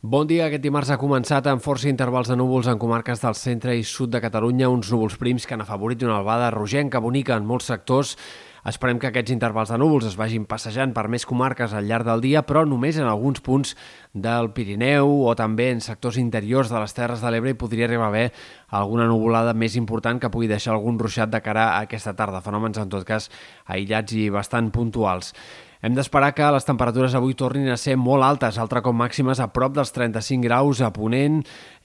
Bon dia. Aquest dimarts ha començat amb força intervals de núvols en comarques del centre i sud de Catalunya, uns núvols prims que han afavorit una albada rogenca bonica en molts sectors. Esperem que aquests intervals de núvols es vagin passejant per més comarques al llarg del dia, però només en alguns punts del Pirineu o també en sectors interiors de les Terres de l'Ebre hi podria arribar a haver alguna nuvolada més important que pugui deixar algun ruixat de cara a aquesta tarda. Fenòmens, en tot cas, aïllats i bastant puntuals. Hem d'esperar que les temperatures avui tornin a ser molt altes, altre com màximes a prop dels 35 graus a Ponent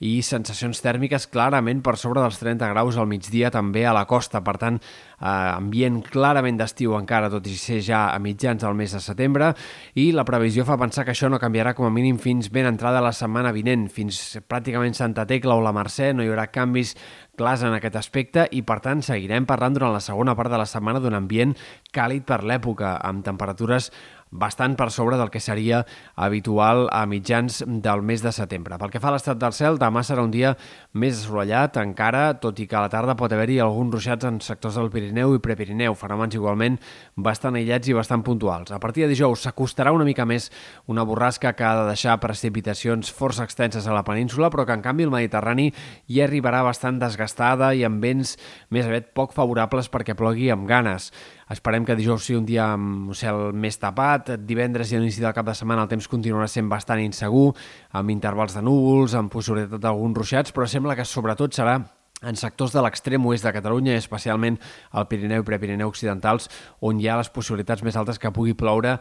i sensacions tèrmiques clarament per sobre dels 30 graus al migdia també a la costa. Per tant, eh, ambient clarament d'estiu encara, tot i ser ja a mitjans del mes de setembre, i la previsió fa pensar que això no canviarà com a mínim fins ben entrada la setmana vinent, fins pràcticament Santa Tecla o la Mercè, no hi haurà canvis clars en aquest aspecte i, per tant, seguirem parlant durant la segona part de la setmana d'un ambient càlid per l'època, amb temperatures bastant per sobre del que seria habitual a mitjans del mes de setembre. Pel que fa a l'estat del cel, demà serà un dia més assolellat encara, tot i que a la tarda pot haver-hi alguns ruixats en sectors del Pirineu i Prepirineu, fenòmens igualment bastant aïllats i bastant puntuals. A partir de dijous s'acostarà una mica més una borrasca que ha de deixar precipitacions força extenses a la península, però que en canvi el Mediterrani hi arribarà bastant desgastada i amb vents més aviat poc favorables perquè plogui amb ganes. Esperem que dijous sigui un dia amb cel més tapat, divendres i a l'inici del cap de setmana el temps continuarà sent bastant insegur, amb intervals de núvols, amb possibilitat d'alguns ruixats, però sembla que sobretot serà en sectors de l'extrem oest de Catalunya, especialment al Pirineu i Prepirineu occidentals, on hi ha les possibilitats més altes que pugui ploure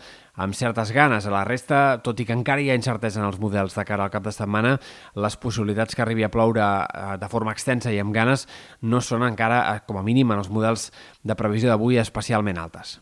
amb certes ganes. A la resta, tot i que encara hi ha incertesa en els models de cara al cap de setmana, les possibilitats que arribi a ploure eh, de forma extensa i amb ganes no són encara, eh, com a mínim, en els models de previsió d'avui especialment altes.